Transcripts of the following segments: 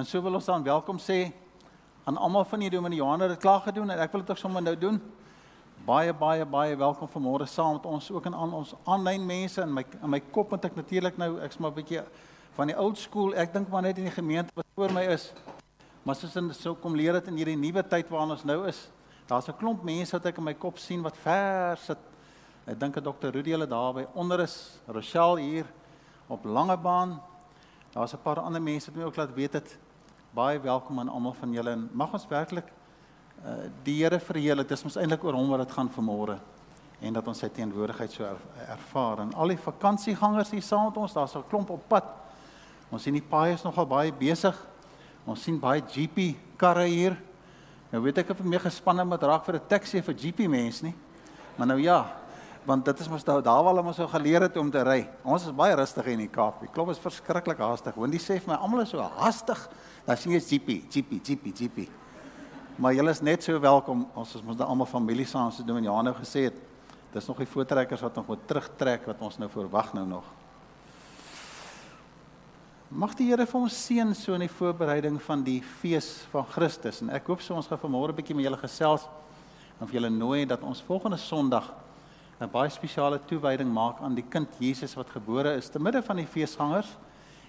En so wil ons dan welkom sê aan almal van dominee Johan het dit klaar gedoen en ek wil dit ook sommer nou doen. Baie baie baie welkom vanmôre saam met ons ook en aan ons aanlyn mense in my in my kop moet ek natuurlik nou ek's maar 'n bietjie van die old school. Ek dink maar net in die gemeente wat voor my is. Maar soos in so kom leer dit in hierdie nuwe tyd waarin ons nou is. Daar's 'n klomp mense wat ek in my kop sien wat ver sit. Ek dink dat Dr. Rudy hulle daar by onder is. Rochelle hier op Langebaan. Daar's 'n paar ander mense wat my ook laat weet het baie welkom aan almal van julle en mag ons werklik uh, die Here verheerlik. Dit is mos eintlik oor hom wat dit gaan vanmôre en dat ons sy teenwoordigheid so er, ervaar. En al die vakansiegangers hier saam met ons, daar's 'n klomp op pad. Ons sien die paaie is nogal baie besig. Ons sien baie GP karre hier. Nou weet ek of ek meer gespanne moet raak vir 'n taxi vir GP mense nie. Maar nou ja, want dit is mos daar daar waar hulle mos so geleer het om te ry. Ons is baie rustig in die Kaap. Die klop is verskriklik haastig. Hondie sê vir my almal is so haastig. Dan sien jy GP, GP, GP, GP. Maar julle is net so welkom. Ons is mos nou almal familie saam, so doen en Johan nou gesê het. Dis nog die voortrekkers wat nog moet terugtrek wat ons nou verwag nou nog. Mag die Here vir ons seën so in die voorbereiding van die fees van Christus en ek hoop so ons gaan vanmôre 'n bietjie met julle gesels en vir julle nooi dat ons volgende Sondag 'n baie spesiale toewyding maak aan die kind Jesus wat gebore is te midde van die feesgangers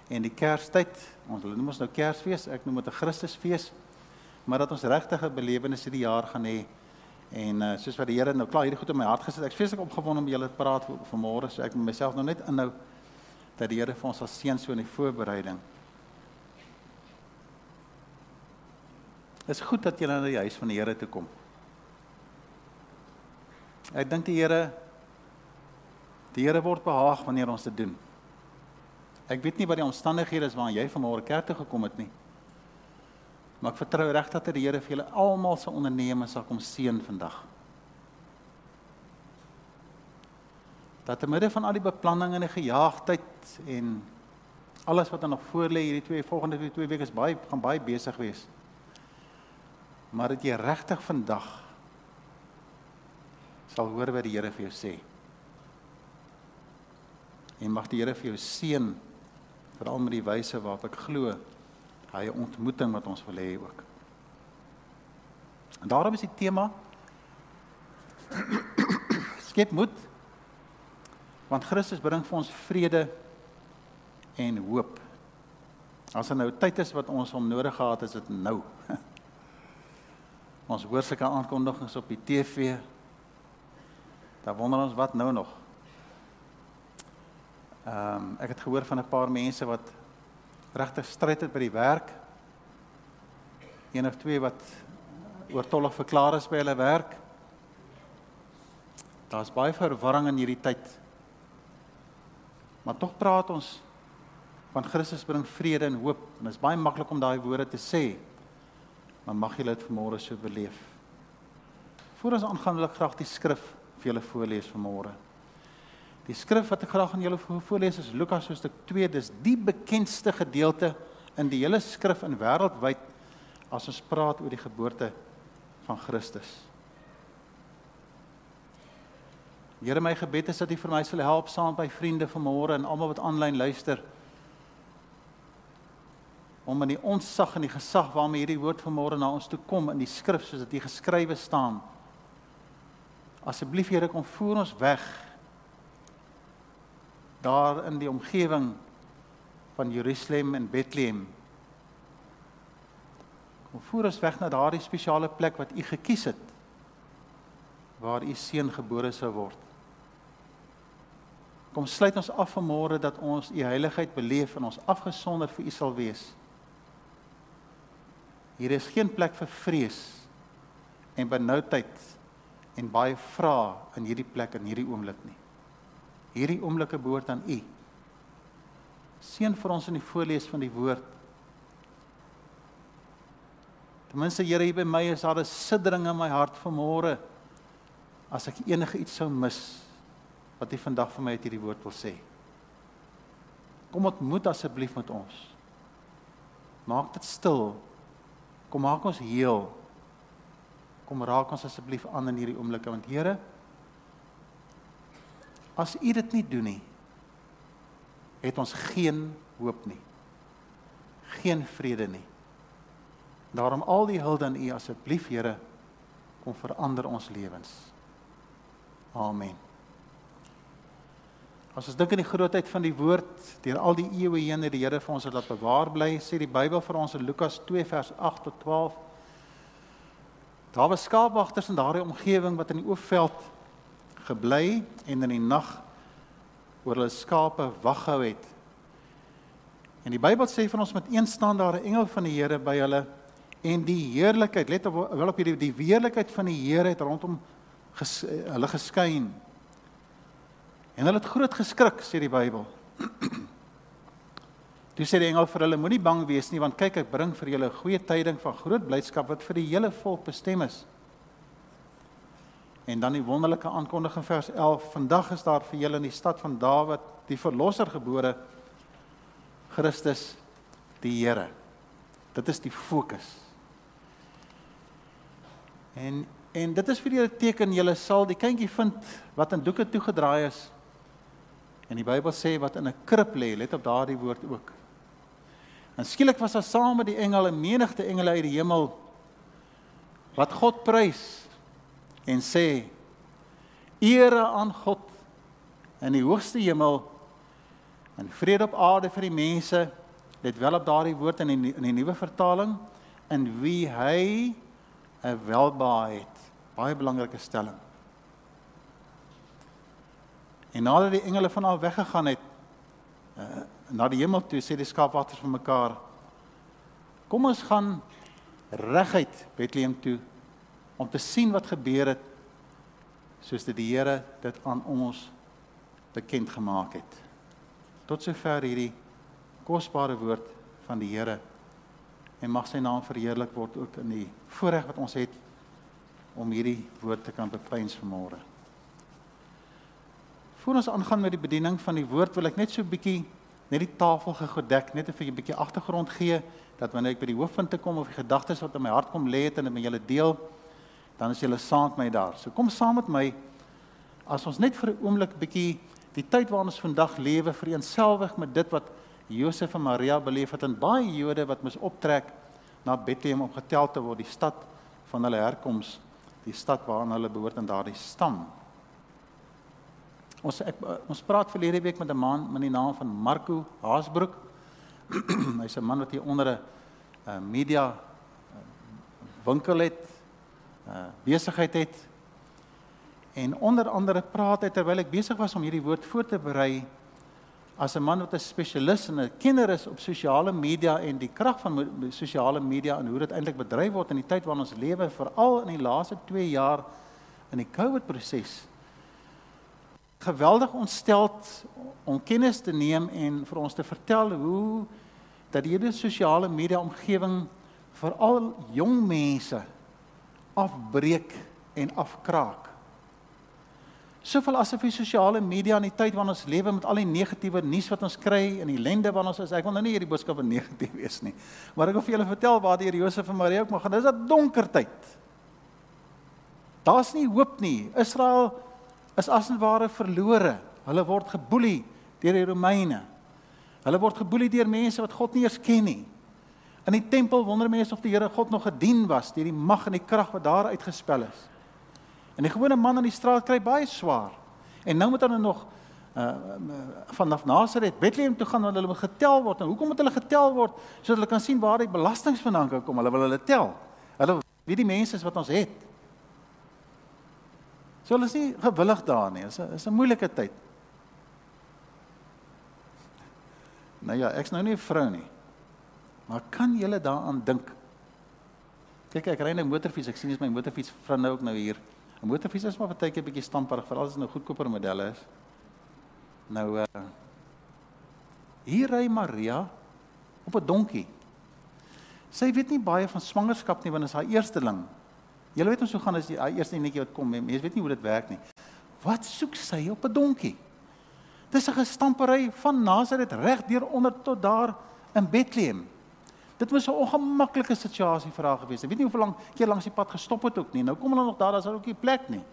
en die Kerstyd. Ons noem ons nou Kersfees, ek noem dit 'n Christusfees. Maar dat ons regtig 'n belewenis hierdie jaar gaan hê. En uh, soos wat die Here nou klaar hierdie goed in my hart gesit, ek vreeslik opgewonde om julle te praat vanmôre, so ek moet myself nou net inhou dat die Here vir ons sal seën so in die voorbereiding. Dit is goed dat jy na die huis van die Here toe kom. Ek dink die Here die Here word behaag wanneer ons dit doen. Ek weet nie wat die omstandighede is waarin jy vanmôre kerk toe gekom het nie. Maar ek vertrou regtig dat die Here vir julle almal se ondernemings sal kom seën vandag. Dat te midde van al die beplanning en die gejaagdheid en alles wat er nog voor lê hierdie twee volgende twee weke is baie gaan baie besig wees. Maar dat jy regtig vandag sal hoor wat die Here vir jou sê. En mag die Here vir jou seën veral met die wyse waarop ek glo hy 'n ontmoeting wat ons wil hê ook. En daarom is die tema skep moed want Christus bring vir ons vrede en hoop. As er nou tyd is wat ons hom nodig gehad het, is dit nou. ons hoor sulke aankondigings op die TV. Dan wonder ons wat nou nog. Ehm um, ek het gehoor van 'n paar mense wat regtig stryd het by die werk. Een of twee wat oortollig verklaar is by hulle werk. Daar's baie verwarring in hierdie tyd. Maar tog praat ons van Christus bring vrede en hoop en dit is baie maklik om daai woorde te sê. Maar mag jy dit vanmôre so beleef. Voordat ons aangaan wil ek graag die skrif vir julle voorlees vanmôre. Die skrif wat ek graag aan julle voorlees is Lukas hoofstuk 2. Dis die bekendste gedeelte in die hele skrif in wêreldwyd as ons praat oor die geboorte van Christus. Here my gebed is dat U vir my sal help saam met my vriende vanmôre en almal wat aanlyn luister om in die onsag en die gesag waarmee hierdie woord vanmôre na ons toe kom in die skrif soos dit hier geskrywe staan. Asseblief Here kom voer ons weg daar in die omgewing van Jerusalem en Bethlehem. Kom voer ons weg na daardie spesiale plek wat U gekies het waar U seun gebore sou word. Kom sluit ons af vanmôre dat ons U heiligheid beleef en ons afgesonder vir U sal wees. Hier is geen plek vir vrees en benoudheid en baie vrae in hierdie plek in hierdie oomblik nie. Hierdie oomblikke behoort aan U. Seën vir ons in die voorlees van die woord. Ten minste Here hier by my is daar 'n siddering in my hart vanmôre as ek enige iets sou mis wat U vandag vir my uit hierdie woord wil sê. Kom ontmoet asseblief met ons. Maak dit stil. Kom maak ons heel. Kom raak ons asseblief aan in hierdie oomblikke want Here As u dit nie doen nie, het ons geen hoop nie. Geen vrede nie. Daarom al die hulde aan U asseblief Here kom verander ons lewens. Amen. As ons dink aan die grootheid van die woord deur al die eeue heen het die Here vir ons laat bewaar bly, sê die Bybel vir ons in Lukas 2 vers 8 tot 12. Daar was skaapwagters in daardie omgewing wat in die oopveld gebly en in die nag oor hulle skape wag gehou het. En die Bybel sê van ons met een staan daar 'n engel van die Here by hulle en die heerlikheid, let op wel op hierdie die weerlikheid van die Here het rondom ges, hulle geskyn. En hulle het groot geskrik, sê die Bybel. Toe sê die engel vir hulle: Moenie bang wees nie, want kyk, ek bring vir julle 'n goeie tyding van groot blydskap wat vir die hele volk bestem is. En dan die wonderlike aankondiging vers 11: Vandag is daar vir julle in die stad van Dawid die verlosser gebore, Christus die Here. Dit is die fokus. En en dit is vir julle teken julle sal die kindjie vind wat in doeke toegedraai is. En die Bybel sê wat in 'n krib lê, let op daardie woord ook. En skielik was daar saam met die engele 'n menigte engele uit die hemel wat God prys en sê ere aan God in die hoogste hemel en vrede op aarde vir die mense. Let wel op daardie woord in die, in die nuwe vertaling in wie hy 'n welbehae het. Baie belangrike stelling. En nadat die engele van al weggegaan het uh, na die hemel toe, sê die skaapwagters vir mekaar: "Kom ons gaan reguit Bethlehem toe om te sien wat gebeur het soos dit die Here dit aan ons bekend gemaak het." Tot sover hierdie kosbare woord van die Here en mag sy naam verheerlik word ook in die voorreg wat ons het om hierdie woord te kan bepyns vanmôre. Voordat ons aangaan met die bediening van die woord, wil ek net so 'n bietjie net die tafel gedek, net vir 'n bietjie agtergrond gee dat wanneer ek by die hoofpunt te kom of die gedagtes wat in my hart kom lê het en dit met julle deel, dan is julle saam met my daar. So kom saam met my as ons net vir 'n oomblik bietjie die tyd waarin ons vandag lewe vereenselwig met dit wat Josef en Maria beleef het en baie Jode wat moes optrek na Bethlehem om getel te word, die stad van hulle herkoms, die stad waaraan hulle behoort in daardie stam. Ons ek, ons praat verlede week met 'n man met die naam van Marco Haasbroek. Hy's 'n man wat hier onder 'n uh, media uh, winkel het, 'n uh, besigheid het. En onder andere praat hy terwyl ek besig was om hierdie woord voor te berei as 'n man wat 'n spesialis en 'n kenner is op sosiale media en die krag van sosiale media en hoe dit eintlik bedryf word in die tyd waarin ons lewe, veral in die laaste 2 jaar in die COVID proses. Geweldig ontsteld om kennis te neem en vir ons te vertel hoe dat hierdie sosiale media omgewing veral jong mense afbreek en afkraak. Soveel asof die sosiale media in die tyd waarin ons lewe met al die negatiewe nuus wat ons kry en die ellende waarin ons is. Ek wil nou nie hierdie boodskappe negatief wees nie. Maar ek wil vir julle vertel waar die Josef en Maria ook maar gaan. Dis 'n donker tyd. Daar's nie hoop nie. Israel is as en ware verlore. Hulle word geboelie deur die Romeine. Hulle word geboelie deur mense wat God nie eens ken nie. In die tempel wonder mense of die Here God nog gedien was deur die mag en die krag wat daar uitgespel is. En die gewone man in die straat kry baie swaar. En nou moet hulle nog uh vanaf Nazareth Bethlehem toe gaan want hulle moet getel word. En hoekom moet hulle getel word? Sodat hulle kan sien waar die belasting vandaan kom. Hulle wil hulle tel. Hulle wie die mense is wat ons het. So hulle is nie gewillig daar nie. Dit is 'n is 'n moeilike tyd. Nou ja, ek's nou nie 'n vrou nie. Maar kan julle daaraan dink? Kyk, ek ry 'n motorfiets. Ek sien dis my motorfiets vrou nou ook nou hier. 'n Motorfiets is maar baie keer bietjie stamperig, veral as dit nou goedkoper modelle is. Nou uh hier ry Maria op 'n donkie. Sy weet nie baie van swangerskap nie want dit is haar eersteling. Jy weet ons hoe gaan as die eerste netjie wat kom, mense weet nie hoe dit werk nie. Wat soek sy op 'n donkie? Dis 'n gestampery van Nazareth reg deur onder tot daar in Bethlehem. Dit was 'n ongemaklike situasie vir haar gewees. Ek weet nie hoe lank keer langs die pad gestop het ook nie. Nou kom hulle nog daar, daar's ook nie plek nie.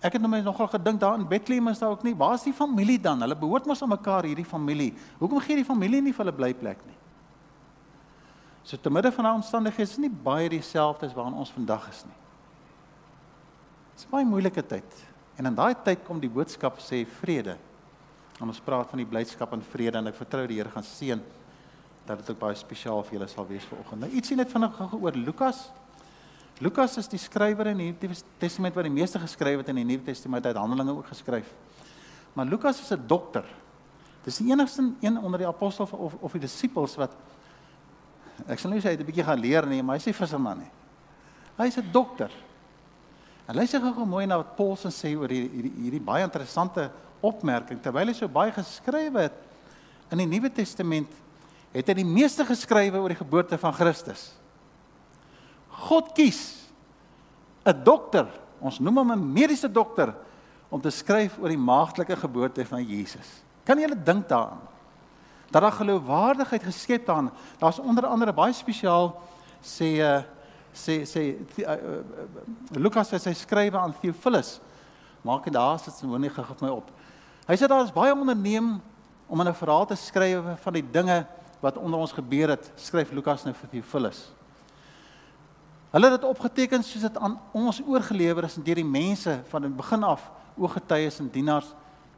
Ek het nou nogal gedink daar in Bethlehem is daar ook nie. Waar is die familie dan? Hulle behoort mos aan mekaar hierdie familie. Hoekom gee die familie nie vir hulle blyplek nie? So te midde van daai omstandighede is nie baie dieselfde as waarin ons vandag is nie. Dit is baie moeilike tyd. En in daai tyd kom die boodskap sê vrede. En ons praat van die blydskap en vrede en ek vertrou die Here gaan seën dat dit ook baie spesiaal vir julle sal wees vanoggend. Nou ietsie net vinnig gou oor Lukas. Lukas is die skrywer in die Nuwe Testament wat die meeste geskryf het in die Nuwe Testament uit Handelinge ook geskryf. Maar Lukas is 'n dokter. Dis die enigste een onder die apostels of of die disippels wat ek sal nie sê hy het 'n bietjie gaan leer nie, maar hy sê visserman nie. Hy's 'n dokter. En luister gou mooi na wat Paulus sê oor hierdie hierdie, hierdie baie interessante opmerking terwyl hy so baie geskrywe het in die Nuwe Testament het hy die meeste geskrywe oor die geboorte van Christus. God kies 'n dokter, ons noem hom 'n mediese dokter om te skryf oor die maagdelike geboorte van Jesus. Kan jy dit dink daaraan? Dat daar geloofwaardigheid geskep daarin. Daar's onder andere baie spesiaal sê uh sê sê uh, uh, Lukas sê hy skrywe aan Theophilus. Maak dit daar sit sy woning gehou my op. Hy sê daar is baie onderneem om 'n verhaal te skryf van die dinge wat onder ons gebeur het. Skryf Lukas nou vir Theophilus. Hulle het dit opgeteken soos dit aan ons oorgelewer is deur die mense van die begin af ooggetuies en dienaars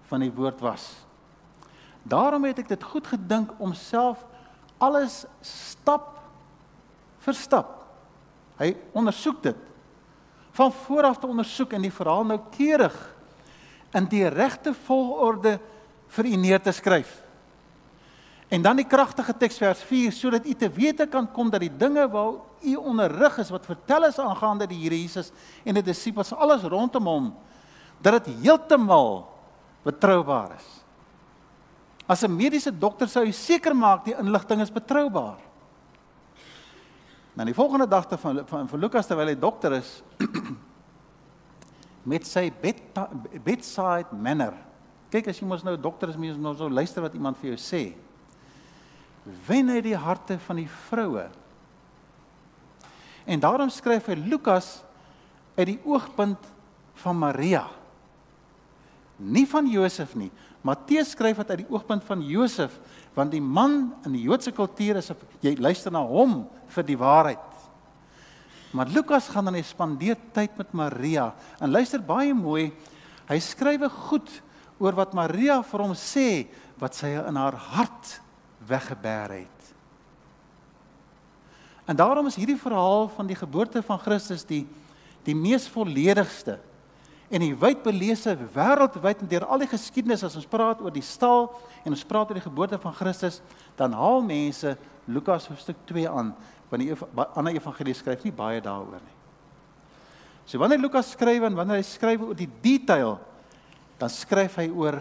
van die woord was. Daarom het ek dit goed gedink om self alles stap vir stap. Hy ondersoek dit van vooraf te ondersoek en die verhaal noukeurig in die regte volgorde vir u neer te skryf. En dan die kragtige teks vers 4 sodat u te wete kan kom dat die dinge waar u onderrig is wat vertel is aangaande die Here Jesus en die disippels alles rondom hom dat dit heeltemal betroubaar is. As 'n mediese dokter sou hy seker maak die inligting is betroubaar. Nou die volgende dag te van van vir Lukas terwyl hy dokter is met sy bed, bedside manner. Kyk as jy mos nou dokter is, mens nou so luister wat iemand vir jou sê wen hy die harte van die vroue. En daarom skryf hy Lukas uit die oogpunt van Maria. Nie van Josef nie. Matteus skryf dit uit die oogpunt van Josef, want die man in die Joodse kultuur is jy luister na hom vir die waarheid. Maar Lukas gaan dan hy spandeer tyd met Maria en luister baie mooi. Hy skrywe goed oor wat Maria vir hom sê wat sy in haar hart weggeber het. En daarom is hierdie verhaal van die geboorte van Christus die die mees volledigste en die wydbeleese wêreldwyd en deur al die geskiedenis as ons praat oor die stal en ons praat oor die geboorte van Christus, dan haal mense Lukas hoofstuk 2 aan, want die ander evangelie skryf nie baie daaroor nie. So wanneer Lukas skryf en wanneer hy skryf oor die detail, dan skryf hy oor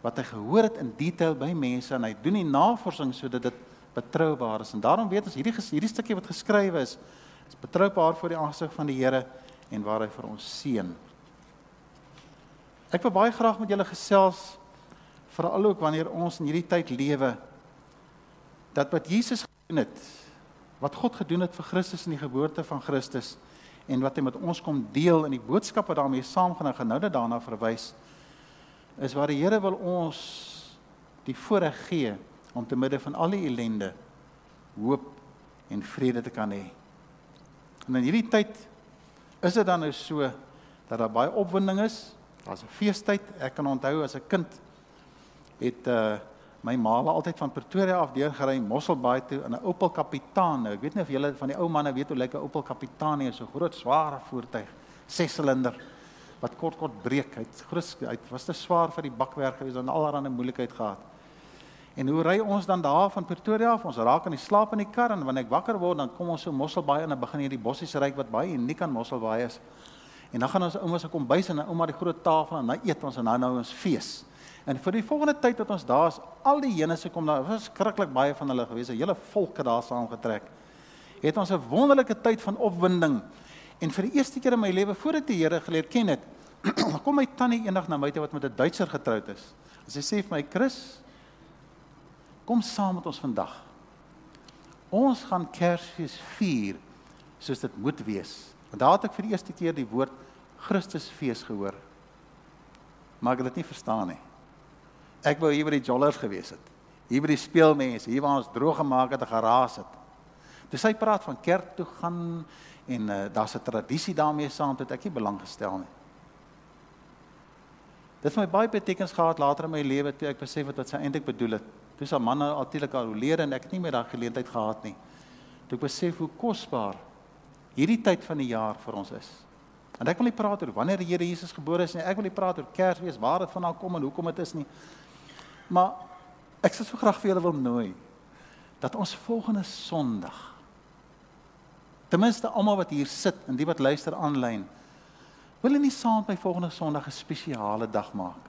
wat hy gehoor het in detail by mense en hy doen die navorsing sodat dit betroubaar is. En daarom weet ons hierdie hierdie stukkie wat geskrywe is is betroubaar voor die aangesig van die Here en waar hy vir ons seën. Ek wil baie graag met julle gesels veral ook wanneer ons in hierdie tyd lewe dat wat Jesus gedoen het, wat God gedoen het vir Christus in die geboorte van Christus en wat hy met ons kom deel in die boodskap wat daarmee saamgaan en genou dat daarna verwys is waar die Here wil ons die voorreg gee om te midde van al die ellende hoop en vrede te kan hê. En in hierdie tyd is dit dan nou so dat daar baie opwinding is. Daar's 'n feestyd. Ek kan onthou as 'n kind het uh my ma altyd van Pretoria af deurgery Mosselbaai toe in 'n Opel Kapitaal. Nou, ek weet nie of julle van die ou manne weet hoe lyk 'n Opel Kapitaal nie, so groot, sware voertuig, 6-silinder wat kort kort breek. Hy't groot hy't was te swaar vir die bakwerk gewees en allerlei moeilikheid gehad. En hoe ry ons dan daar van Pretoria af? Ons raak aan die slaap in die kar en wanneer ek wakker word, dan kom ons so Mosselbaai en dan begin hierdie bossies ryk wat baie uniek aan Mosselbaai is. En dan gaan ons ouma se kombuis en ouma die groot tafel en dan eet ons en dan nou ons fees. En vir die volgende tyd wat ons daar is, al die jenese kom daar, was skrikkelik baie van hulle gewees, 'n hele volke daar saamgetrek. Het ons 'n wonderlike tyd van opwinding. En vir die eerste keer in my lewe voor ek die Here geleer ken het, kom my tannie eendag na my toe wat met 'n Duitser getroud is. En sy sê vir my, "Chris, kom saam met ons vandag. Ons gaan Kersfees vier soos dit moet wees." Want daar het ek vir die eerste keer die woord Christusfees gehoor. Maar ek het dit nie verstaan nie. Ek wou hier by die jollers gewees het. Hier by die speelmense, hier waar ons droog gemaak het en geraas het. Dis hy praat van kerk toe gaan en uh, daar's 'n tradisie daarmee saam tot ek nie belang gestel nie. Dit het my baie betekens gehad later in my lewe toe ek besef het wat sy eintlik bedoel het. Toe sa manne altyd al leer en ek het nie meer daai geleentheid gehad nie. Toe ek besef hoe kosbaar hierdie tyd van die jaar vir ons is. En ek wil nie praat oor wanneer die Here Jesus gebore is nie. Ek wil nie praat oor Kersfees, waar dit vandaan kom en hoekom dit is nie. Maar ek sou so graag vir julle wil nooi dat ons volgende Sondag ten minste almal wat hier sit en die wat luister aanlyn wil nie saam met my volgende Sondag 'n spesiale dag maak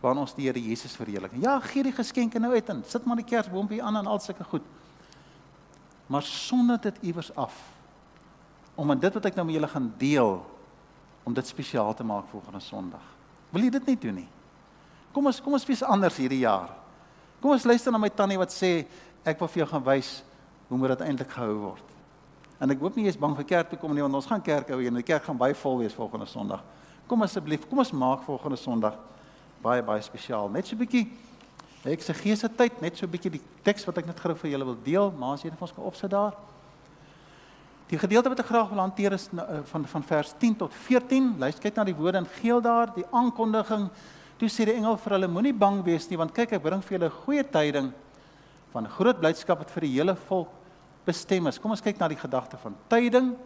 waarin ons die Here Jesus verheerlik. Ja, gee die geskenke nou uit en sit maar die kersboompie aan en al sulke goed. Maar sonder dit iewers af om aan dit wat ek nou met julle gaan deel om dit spesiaal te maak volgende Sondag. Wil jy dit nie doen nie? Kom ons kom ons wees anders hierdie jaar. Kom ons luister na my tannie wat sê ek wil vir jou gaan wys hoe moet dit eintlik gehou word. En ek hoop nie jy is bang vir kerk toe kom nie want ons gaan kerk hou en die kerk gaan baie vol wees volgende Sondag. Kom asseblief, kom ons maak volgende Sondag baie baie spesiaal. Net so 'n bietjie ek se geese tyd, net so 'n bietjie die teks wat ek net gou vir julle wil deel, maar as jy net vir ons kan opsit daar. Die gedeelte wat ek graag wil hanteer is eh, van van vers 10 tot 14. Luister kyk na die woorde in geel daar, die aankondiging. Toe sê die engel vir hulle moenie bang wees nie want kyk ek bring vir julle goeie tyding van groot blydskap wat vir die hele volk bestem is. Kom ons kyk na die gedagte van tyding.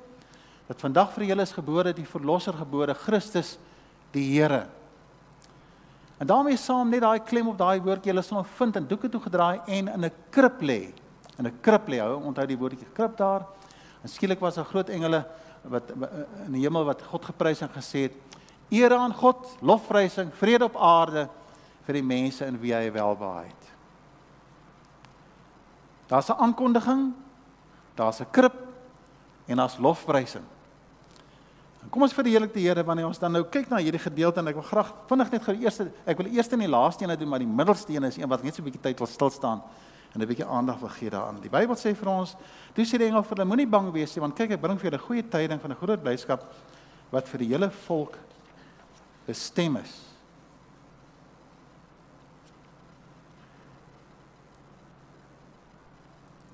Dat vandag vir julle is gebore die verlosser gebore Christus die Here. En daarmee saam net daai klem op daai woordjie julle sal vind in doeke toe gedraai en in 'n krib lê. In 'n krib lê. Hou onthou die woordjie krib daar. En skielik was 'n groot engele wat in die hemel wat God geprys en gesê het: Eer aan God, lofprysing, vrede op aarde vir die mense in wie hy welbehaag het. Daar's 'n aankondiging daar's 'n krib en daar's lofprysing. Kom ons verheerlik die Here wanneer ons dan nou kyk na hierdie gedeelte en ek wil graag vinnig net gou die eerste ek wil eers in die laaste een doen maar die middelste een is een wat net so 'n bietjie tyd wil stil staan en 'n bietjie aandag wil gee daaraan. Die Bybel sê vir ons, "Toe sê die engel vir hulle, moenie bang wees nie want kyk ek bring vir julle 'n goeie tyding van 'n groot blydskap wat vir die hele volk bestem is."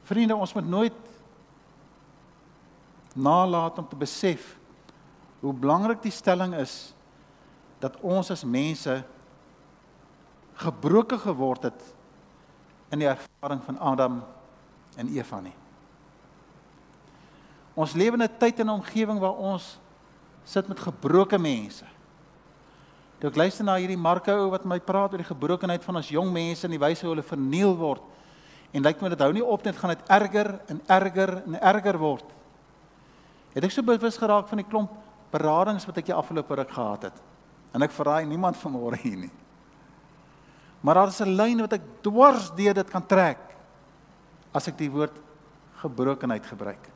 Vriende, ons moet nooit nalat om te besef hoe belangrik die stelling is dat ons as mense gebroken geword het in die ervaring van Adam en Eva nie. Ons lewe in 'n tyd en 'n omgewing waar ons sit met gebroke mense. Toe ek luister na hierdie Marko ou wat my praat oor die gebrokenheid van ons jong mense en die wyse hoe hulle verniel word en lyk my dit hou nie op net gaan dit erger en erger en erger word het ek so bewus geraak van die klomp beradings wat ek die afgelope ruk gehad het. En ek verraai niemand vanmôre hier nie. Maar daar is 'n lyn wat ek dwars deur dit kan trek as ek die woord gebrokenheid gebruik.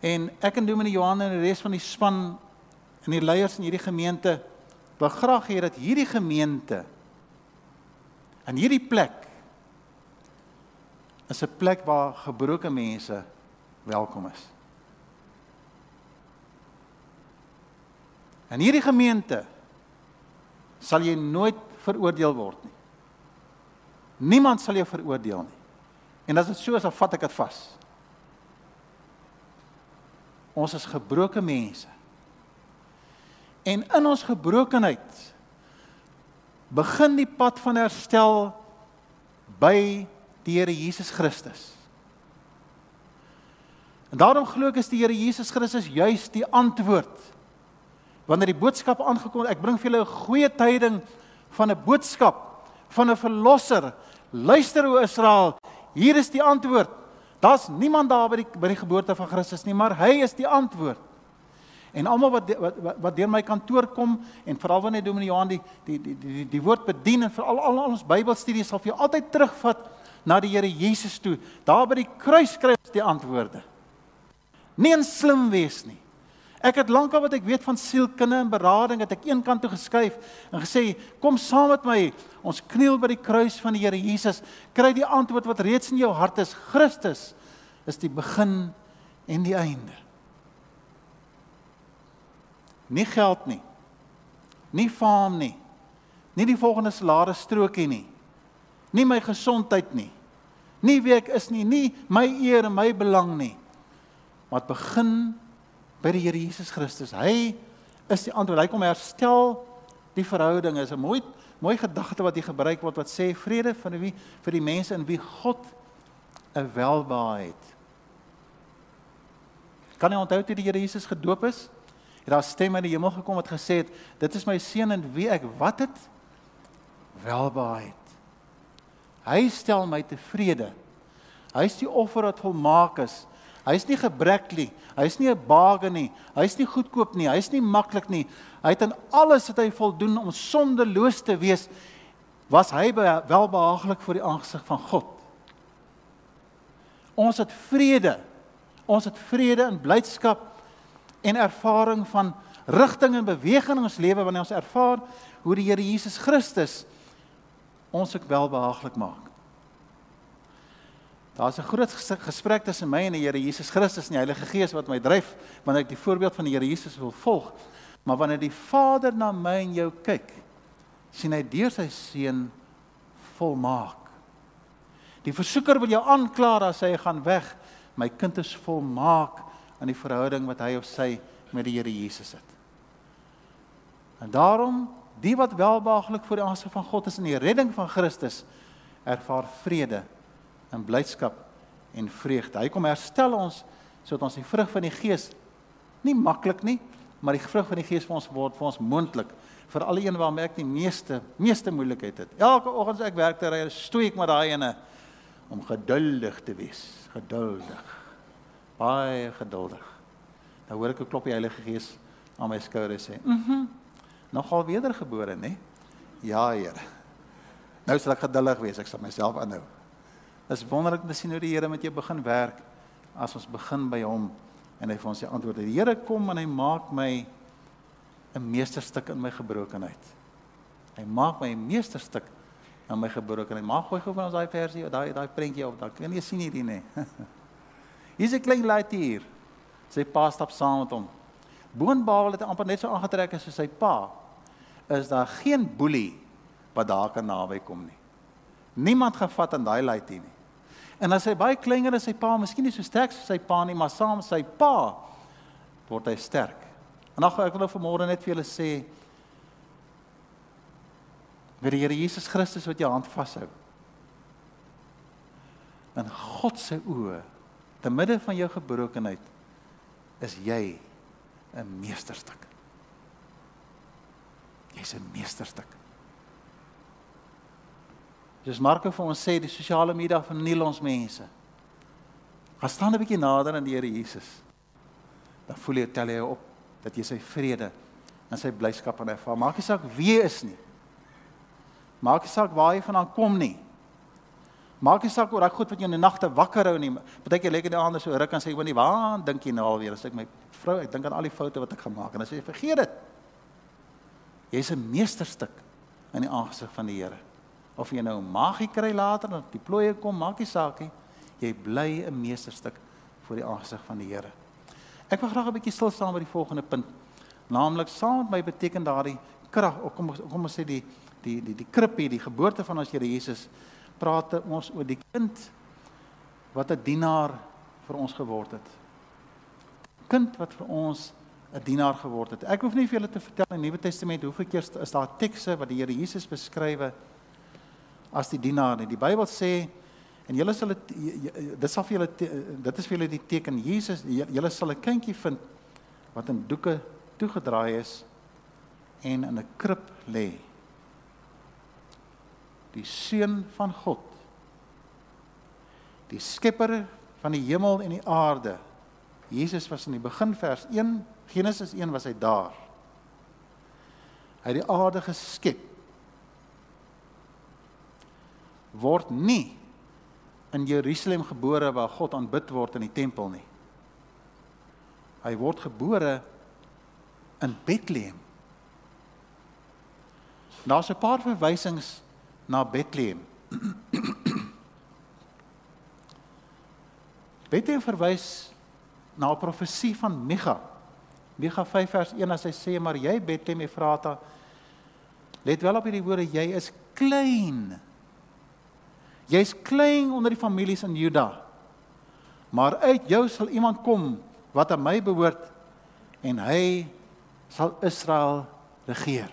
En ek en Dominee Johan en die res van die span en die leiers in hierdie gemeente wil graag hê dat hierdie gemeente in hierdie plek is 'n plek waar gebroke mense welkom is. In hierdie gemeente sal jy nooit veroordeel word nie. Niemand sal jou veroordeel nie. En as dit so is, dan vat ek dit vas. Ons is gebroke mense. En in ons gebrokenheid begin die pad van herstel by die Here Jesus Christus. En daarom glo ek is die Here Jesus Christus juis die antwoord. Wanneer die boodskap aangekom het, ek bring vir julle 'n goeie tyding van 'n boodskap van 'n verlosser. Luister o Israel, hier is die antwoord. Daar's niemand daar by die by die geboorte van Christus nie, maar hy is die antwoord. En almal wat, wat wat wat deur my kantoor kom en veral wanneer Dominee Johan die die die die die, woord bedien en veral al ons Bybelstudies sal vir jou altyd terugvat na die Here Jesus toe. Daar by die kruis kry ons die antwoorde nie en slim wees nie. Ek het lankal wat ek weet van sielkunde en berading het ek een kant toe geskuif en gesê kom saam met my. Ons kniel by die kruis van die Here Jesus. Kry die antwoord wat reeds in jou hart is. Christus is die begin en die einde. Nie geld nie. Nie faam nie. Nie die volgende salaris strokie nie. Nie my gesondheid nie. Nie wie ek is nie, nie my eer en my belang nie. Dit begin by die Here Jesus Christus. Hy is die antwoord. Hy kom herstel die verhouding. Is 'n mooi mooi gedagte wat hier gebruik word wat sê vrede van wie vir die mense in wie God 'n welbehae het. Kan jy onthou toe die Here Jesus gedoop is? Het daar stem uit die hemel gekom wat gesê het: "Dit is my seun in wie ek wat het welbehae het." Hy stel my tevrede. Hy is die offer wat volmaak is. Hy's nie gebrek nie. Hy's nie 'n baage nie. Hy's nie goedkoop nie. Hy's nie maklik nie. Hy het aan alles wat hy voldoen om sondeloos te wees, was hy welbehaaglik voor die aangesig van God. Ons het vrede. Ons het vrede en blydskap en ervaring van rigting en beweging in ons lewe wanneer ons ervaar hoe die Here Jesus Christus ons ook welbehaaglik maak. Daar's 'n groot gesprek tussen my en die Here Jesus Christus en die Heilige Gees wat my dryf wanneer ek die voorbeeld van die Here Jesus wil volg. Maar wanneer die Vader na my en jou kyk, sien hy deur sy seun volmaak. Die versoeker wil jou aankla as hy gaan weg. My kind is volmaak in die verhouding wat hy of sy met die Here Jesus het. En daarom, die wat welbehaaglik voor die aangesig van God is in die redding van Christus, ervaar vrede in blydskap en vreugde. Hy kom herstel ons sodat ons die vrug van die Gees nie maklik nie, maar die vrug van die Gees vir ons word vir ons moontlik vir al die een waarmee ek die meeste meeste moeilikheid het. Elke oggend as ek werk te ry, stoei ek met daai ene om geduldig te wees, geduldig. Baie geduldig. Dan hoor ek 'n klop die Heilige Gees aan my skouer sê, "Mhm. Mm Nogal wedergebore, nê?" Ja, Here. Nou sal ek geduldig wees, ek sal myself aanhou. Dit is wonderlik om te sien hoe die Here met jou begin werk as ons begin by hom en hy vir ons die antwoord. Die Here kom en hy maak my 'n meesterstuk in my gebrokenheid. Hy maak my 'n meesterstuk in my gebrokenheid. Mag gooi gou van ons daai versie, daai daai prentjie op. Dan kan jy sien hierdie nê. Hier's 'n klein laaitie hier. Sy pa stap saam met hom. Boonbawel het hy amper net so aangetrek as sy pa. Is daar geen boelie wat daar kan naby kom nie. Niemand gevat aan daai laaitie nie. En as hy baie kleiner as sy pa, miskien nie so sterk soos sy pa nie, maar saam sy pa word hy sterk. En ag ek wil nou vanmôre net vir julle sê vir die Here Jesus Christus wat jou hand vashou. In God se oë, te midde van jou gebrokenheid, is jy 'n meesterstuk. Jy's 'n meesterstuk. Soos Marko vir ons sê, die sosiale media verniel ons mense. Gaan staan 'n bietjie nader aan die Here Jesus. Dan voel jy tel jy op dat jy sy vrede en sy blydskap aan ervaar. Maak nie saak wie is nie. Maak nie saak waar jy vandaan kom nie. Maak nie saak oor daai goed wat jy in die nagte wakker hou nie. Partykeer lê ek in die aande so ruk en sê ek, "Wanneer waar dink jy nou alweer?" As ek my vrou, ek dink aan al die foute wat ek gemaak en as jy vergeet dit. Jy's 'n meesterstuk in die aangesig van die Here of jy nou magie kry later of die plooie kom, maak nie saak nie. Jy bly 'n meesterstuk voor die aangesig van die Here. Ek wil graag 'n bietjie stil staan by die volgende punt. Naamlik saam met my beteken daardie krag, kom kom ons sê die die die die krippie, die geboorte van ons Here Jesus, praat ons oor die kind wat 'n dienaar vir ons geword het. Kind wat vir ons 'n dienaar geword het. Ek hoef nie vir julle te vertel in die Nuwe Testament hoeveel keer is daar tekste wat die Here Jesus beskryf het as die dienaar nie. Die Bybel sê en julle sal dit dit sal vir julle dit is vir julle die teken Jesus julle sal 'n kindjie vind wat in doeke toegedraai is en in 'n krib lê. Die seun van God. Die skepper van die hemel en die aarde. Jesus was in die begin vers 1 Genesis 1 was hy daar. Hy het die aarde geskep word nie in Jerusalem gebore waar God aanbid word in die tempel nie. Hy word gebore in Bethlehem. Daar's 'n paar verwysings na Bethlehem. Bethlehem verwys na 'n profesie van Micha. Micha 5 vers 1 as hy sê maar jy Bethlehem Efrata let wel op hierdie woorde jy is klein Jy's klein onder die families in Juda. Maar uit jou sal iemand kom wat aan my behoort en hy sal Israel regeer.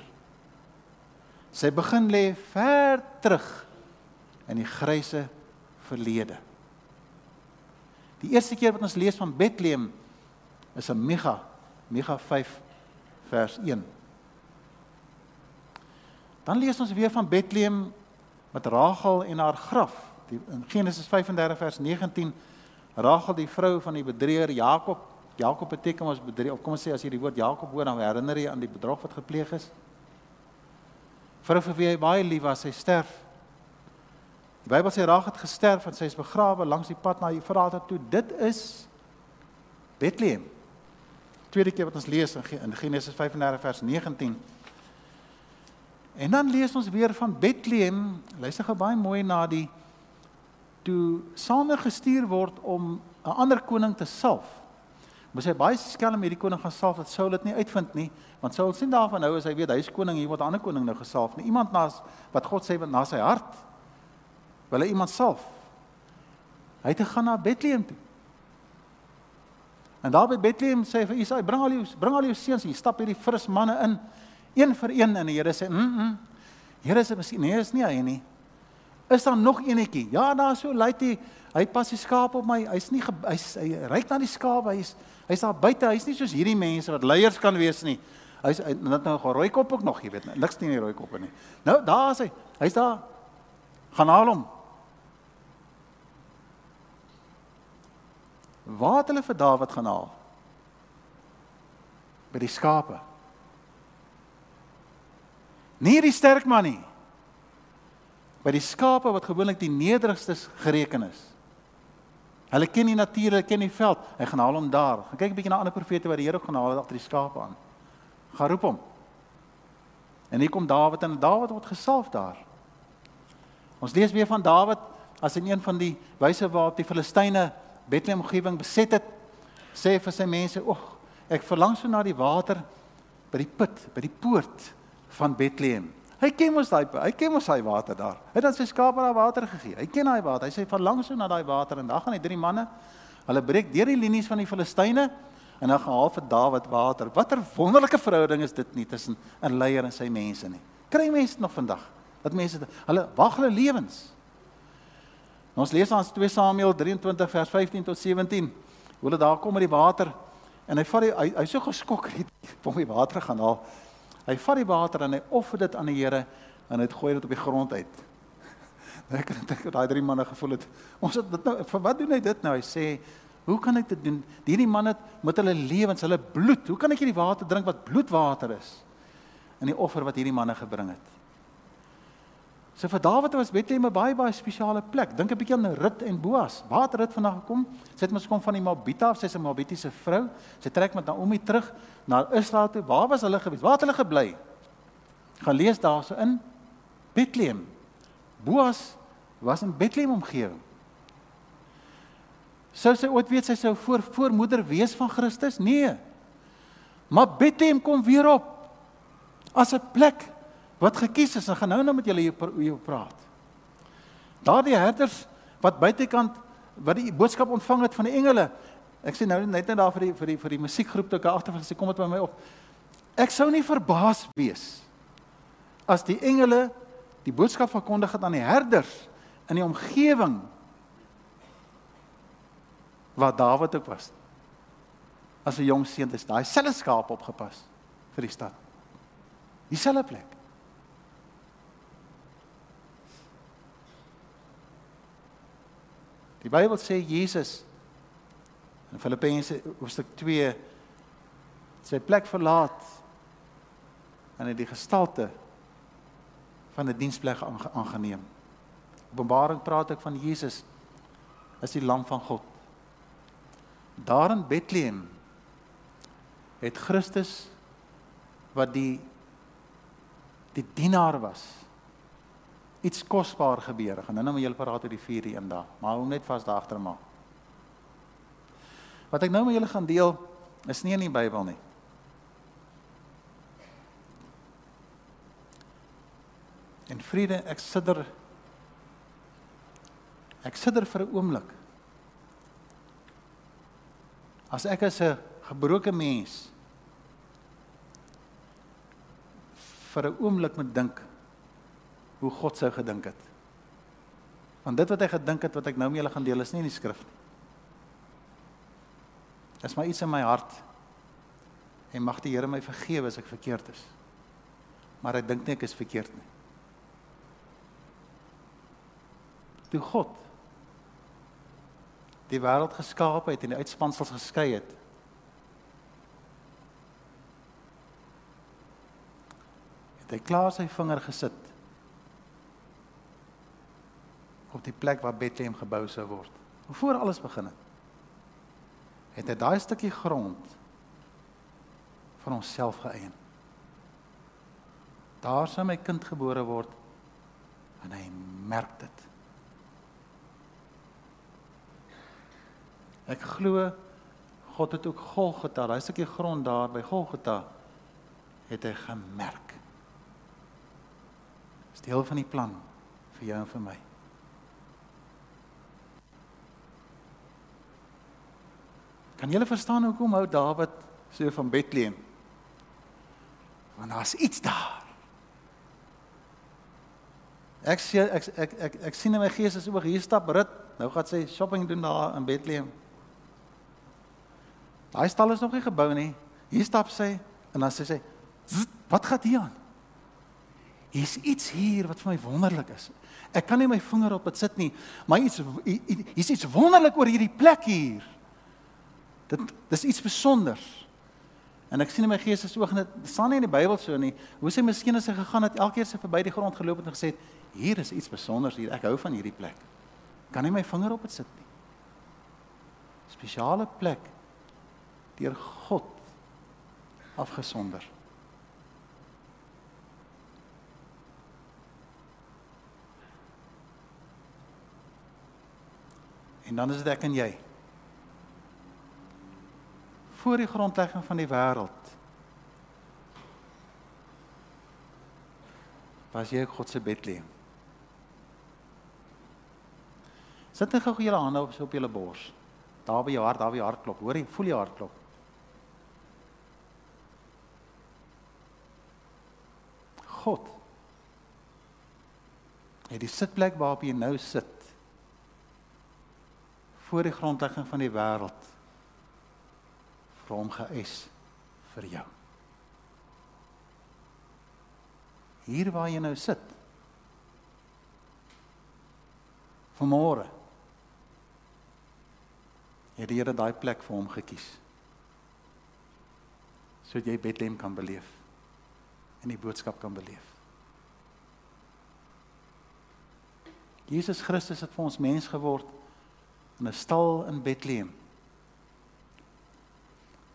Sy begin lê ver terug in die grysse verlede. Die eerste keer wat ons lees van Bethlehem is in Micha, Micha 5 vers 1. Dan lees ons weer van Bethlehem met Rachel en haar graf. Die, in Genesis 35 vers 19 Rachel die vrou van die bedrieger Jakob. Jakob beteken ons bedrieger. Of kom ons sê as jy die woord Jakob hoor dan herinner jy aan die bedrog wat gepleeg is. Vrou vir wie hy baie lief was, sy sterf. Die Bybel sê Rachel het gesterf en sy is begrawe langs die pad na Efrata toe. Dit is Bethlehem. Tweede keer wat ons lees in Genesis 35 vers 19. En dan lees ons weer van Bethlehem. Luister gou baie mooi na die toe Samuel gestuur word om 'n ander koning te salf. Moes hy baie skelm hierdie koning gaan salf dat Saul dit nie uitvind nie, want Saul sien daarvan nou as hy weet hy's koning, hier word 'n ander koning nou gesalf nie. Iemand na wat God sê na sy hart wil hy iemand salf. Hy het gegaan na Bethlehem toe. En daar by Bethlehem sê hy vir Isaai, bring al jou bring al jou seuns, hier stap hierdie fris manne in een vir een en die Here sê, "Mm, -mm Here sê miskien nee, is nie hy nie. Is daar nog eenetjie? Ja, daar so lyk hy, hy pas die skaap op my. Hy's nie hy's hy ryk na die skaap. Hy's hy's daar buite. Hy's nie soos hierdie mense wat leiers kan wees nie. Hy's net nou 'n rooi kop ook nog, jy weet, niks nie in die rooi koppe nie. Nou, daar is hy. Hy's daar. Gaan haal hom. Waar het hulle vir Dawid gaan haal? By die skape. Nie die sterk man nie. By die skape wat gewoonlik die nederigstes gereken is. Hulle ken die natuur, hulle ken die veld. Hy gaan haal hom daar. Gaan kyk 'n bietjie na ander profete wat die Here gaan haal agter die skape aan. Gaan roep hom. En hier kom Dawid en Dawid word gesalf daar. Ons lees weer van Dawid as in een van die wyse waarop die Filistyne Bethlehem omgewing beset het, sê vir sy mense: "Ag, ek verlang so na die water by die put, by die poort." Van Bethlehem. Hy ken mos daai hy ken mos daai water daar. Hy het aan sy skape daai water gegee. Hy ken daai water. Hy sê verlang so na daai water en dan gaan hy drie manne. Hulle breek deur die linies van die Filistyne en dan gaan haal vir Dawid water. Watter wonderlike verhouding is dit nie tussen 'n leier en sy mense nie. Kry mense nog vandag dat mense hulle wag hulle lewens. Ons lees aan 2 Samuel 23 vers 15 tot 17. Hoe hulle daar kom met die water en hy vat hy hy so geskok het om die water gaan haal. Hy vat die water en hy offer dit aan die Here en hy gooi dit op die grond uit. Ek dink dat daai drie manne gevoel het, ons het dit nou vir wat doen hy dit nou? Hy sê, "Hoe kan ek dit doen? Hierdie manne met hulle lewens, hulle bloed. Hoe kan ek hierdie water drink wat bloedwater is?" In die offer wat hierdie manne gebring het. So vir Dawid was Bethlehem 'n baie baie spesiale plek. Dink 'n bietjie aan Rut en Boas. Waar het Rut vandaan gekom? Sy het mos kom van die Moabite af. Sy's 'n Moabitiese vrou. Sy trek met Naomi terug na Israel toe. Waar was hulle gewees? Waar het hulle gebly? Gaan lees daarso in Bethlehem. Boas was in Bethlehem omgewing. Sou sy ooit weet sy sou voor voormoeder wees van Christus? Nee. Maar Bethlehem kom weer op as 'n plek wat gekies is en gaan nou nou met julle hier praat. Daardie herders wat buitekant wat die boodskap ontvang het van die engele. Ek sê nou net net daar vir die vir die vir die musiekgroep toe ek agter van sê kom dit by my op. Ek sou nie verbaas wees as die engele die boodskap verkondig het aan die herders in die omgewing waar Dawid ook was. As 'n jong seun is daai selfe skaap opgepas vir die stad. Dieselfde plek. Die Bybel sê Jesus in Filippense hoofstuk 2 sy plek verlaat en het die gestalte van 'n diensplek aangeneem. Openbaring praat ek van Jesus as die lam van God. Daar in Bethlehem het Christus wat die die dienaar was iets kosbaar gebeur. Ek gaan nou-nou met julle praat oor die vier een dag, maar hou net vas daar agter maar. Wat ek nou met julle gaan deel is nie in die Bybel nie. En vrede, ek sidder Ek sit er vir 'n oomblik. As ek as 'n gebroke mens vir 'n oomblik moet dink hoe God sou gedink het. Want dit wat hy gedink het wat ek nou met julle gaan deel is nie in die skrif nie. Dit is maar iets in my hart. En mag die Here my vergewe as ek verkeerd is. Maar ek dink nie ek is verkeerd nie. Toe God die wêreld geskaap het en die uitspansels geskei het. Het hy klaar sy vinger gesit op die plek waar Bethlehem gebou sou word. Voor alles begin het. Het hy daai stukkie grond van homself geëien. Daar sou my kind gebore word en hy merk dit. Ek glo God het ook Golgotha, daai stukkie grond daar by Golgotha het hy gemerk. Dis deel van die plan vir jou en vir my. Kan julle verstaan hoekom hou Dawid so van Bethlehem? Want daar's iets daar. Ek sien ek ek ek ek sien in my gees as oog hier stap Rit. Nou gaan sy shopping doen daar in Bethlehem. Daai stal is nog nie gebou nie. Hier stap sy en dan sê sy, "Wat gaan hier aan?" Hier's iets hier wat vir my wonderlik is. Ek kan nie my vinger op dit sit nie, maar iets hier's iets wonderlik oor hierdie plek hier. Dit dis iets spesonders. En ek sien in my gees is oog net staan nie in die Bybel so nie. Hoe sê miskien as hy gegaan het elke keer sy verby die grond geloop het en gesê het, hier is iets spesonders hier. Ek hou van hierdie plek. Kan nie my vinger op dit sit nie. Spesiale plek deur God afgesonder. En dan is dit ek en jy. Voor die grondlegging van die wêreld was jy God se Bethlehem. Sit net gou julle hande op so op julle bors. Daar by jou hart, daar by jou hartklop. Hoor jy, voel jy hartklop? God. Het die sitplek waarop jy nou sit voor die grondlegging van die wêreld vir hom geëis vir jou. Hier waar jy nou sit. Vanmôre het die Here daai plek vir hom gekies. Sodat jy Bethlehem kan beleef en die boodskap kan beleef. Jesus Christus het vir ons mens geword in 'n stal in Bethlehem.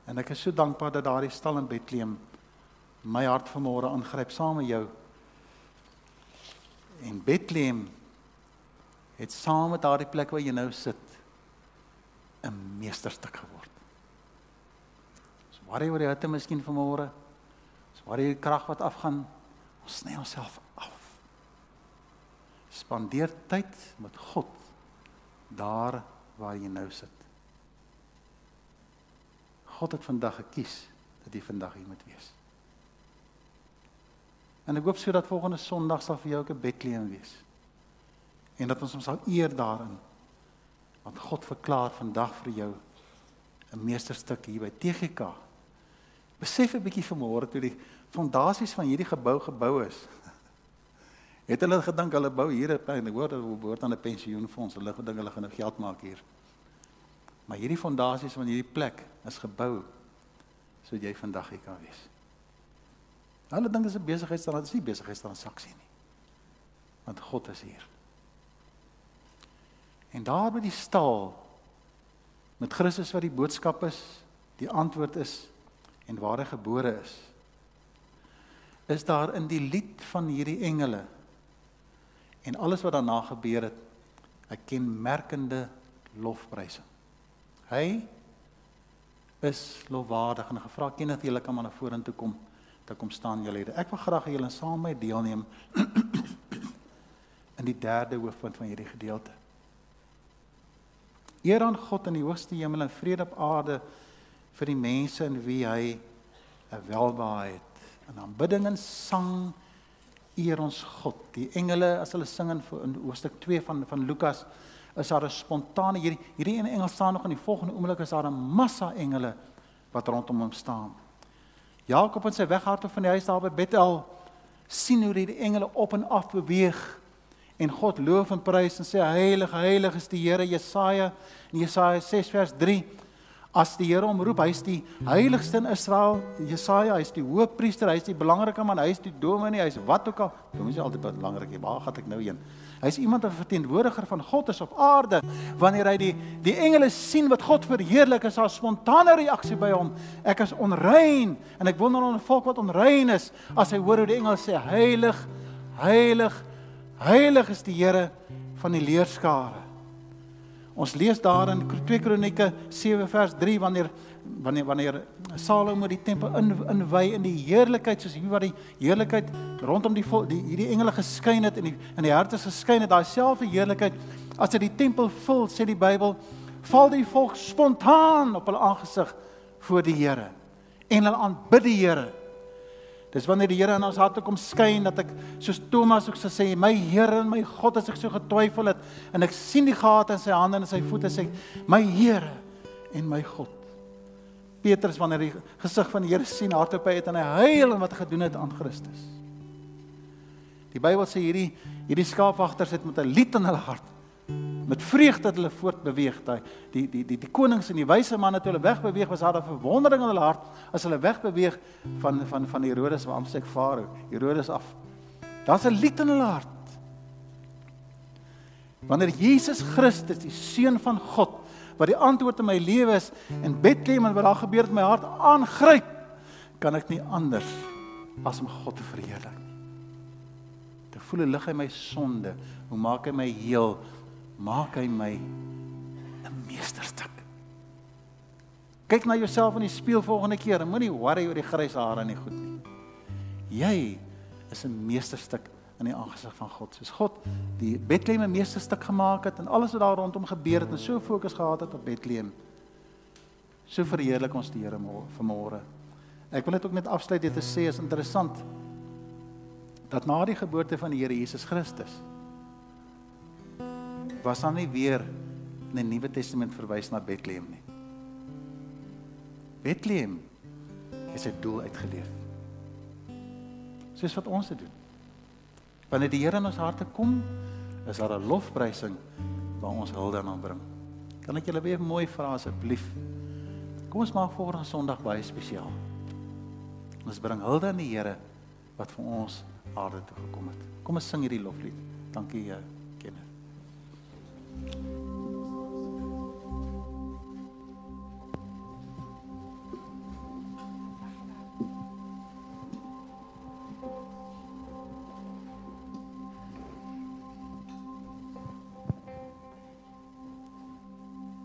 En ek is so dankbaar dat daardie stal in Bethlehem my hart vanmôre aangryp saam met jou. En Bethlehem het saam met daardie plek waar jy nou sit 'n meesterstuk geword. So worry oor die hitte miskien vanmôre. So worry oor die krag wat afgaan. Ons sny onsself af. Spandeer tyd met God daar waar jy nou sit. God het vandag gekies dat jy vandag hier moet wees. En ek hoop sodat volgende Sondag sal vir jou ook 'n Bethlehem wees. En dat ons hom sal eer daarin. Want God verklaar vandag vir jou 'n meesterstuk hier by TGK. Besef 'n bietjie vanmôre toe die fondasies van hierdie gebou gebou is. Het hulle gedink hulle bou hier 'n hoor dat hulle behoort aan 'n pensioenfonds. Hulle gedink hulle gaan nou geld maak hier. Maar hierdie fondasies van hierdie plek is gebou sodat jy vandag hier kan wees. Hulle dink dit is 'n besigheidstrans, dit is nie besigheidstransaksie nie. Want God is hier. En daar by die stal met Christus wat die boodskap is, die antwoord is en waar hy gebore is. Is daar in die lied van hierdie engele en alles wat daarna gebeur het 'n kenmerkende lofprysing. Hy is lofwaardig en gevra Kenneth julle kan maar na vorentoe kom te kom staan julle hier. Ek wil graag hê julle saam met deelneem in die derde hoofpunt van hierdie gedeelte. Eer aan God in die hoogste hemel en vrede op aarde vir die mense in wie hy 'n welbehae het. In aanbidding en sang eer ons God. Die engele as hulle sing in, in hoofstuk 2 van van Lukas is daar 'n spontane hierdie hierdie ene engel staan nog in die volgende oomblik is daar 'n massa engele wat rondom hom staan. Jakob in sy weghardloop van die huis daar by Bethel sien hoe die engele op en af beweeg en God loof en prys en sê heilig heilig is die Here Jesaja in Jesaja 6 vers 3 as die Here hom roep, hy's die heiligste in Israel. Jesaja, hy's die hoofpriester, hy's die belangrike man, hy's die dominee, hy's wat ook al. Dominee is altyd belangrik. Waar gaan ek nou heen? Hy's iemand wat verteenwoordiger van God is op aarde. Wanneer hy die die engele sien wat God verheerlik, is daar 'n spontane reaksie by hom. Ek is onrein en ek wonder aan 'n volk wat onrein is as hy hoor hoe die engele sê heilig, heilig, heilig is die Here van die leerskare. Ons lees daar in 2 Kronieke 7 vers 3 wanneer wanneer wanneer Salomo die tempel in inwy in die heerlikheid soos hier wat die heerlikheid rondom die die hierdie engele geskyn het en die in die harte geskyn het daai selfde heerlikheid as dit die tempel vul sê die Bybel val die volk spontaan op hulle aangesig voor die Here en hulle aanbid die Here Dis wanneer die Here in ons harte kom skyn dat ek soos Thomas ook sê my Here en my God as ek so getwyfel het en ek sien die gate in sy hande en sy voete sê my Here en my God. Petrus wanneer die gesig van die Here sien hardop hy het en hy huil en wat hy gedoen het aan Christus. Die Bybel sê hierdie hierdie skaapwagters het met 'n lied in hulle hart met vreugde dat hulle voortbeweeg daai die die die die konings en die wyse manne toe hulle wegbeweeg was 'n verwondering in hulle hart as hulle wegbeweeg van van van Herodes waar amper ek Farao Herodes af daar's 'n lied in hulle hart wanneer Jesus Christus die seun van God wat die antwoord in my lewe is en Bethlehem en wat daar gebeur het my hart aangryp kan ek nie anders as om God te verheerlik te voel lig hy my sonde hoe maak hy my heel maak hy my 'n meesterstuk. Kyk na jouself in die spieël volgende keer en moenie worry oor die grys hare en die goed nie. Jy is 'n meesterstuk in die aangesig van God. Soos God die Bethlehem 'n meesterstuk gemaak het en alles wat daar rondom gebeur het en so fokus gehad het op Bethlehem. So verheerlik ons die Here vanmôre. Ek wil net ook net afsluit dit te sê is interessant dat na die geboorte van die Here Jesus Christus was dan nie weer in die Nuwe Testament verwys na Bethlehem nie. Bethlehem het sy doel uitgeleef. Soos wat ons dit doen. Wanneer die Here in ons harte kom, is daar 'n lofprysing waar ons hulde aan bring. Kan ek julle weer mooi vra asseblief? Kom ons maak volgende Sondag baie spesiaal. Ons bring hulde aan die Here wat vir ons aarde toe gekom het. Kom ons sing hierdie loflied. Dankie, Here. Thank you.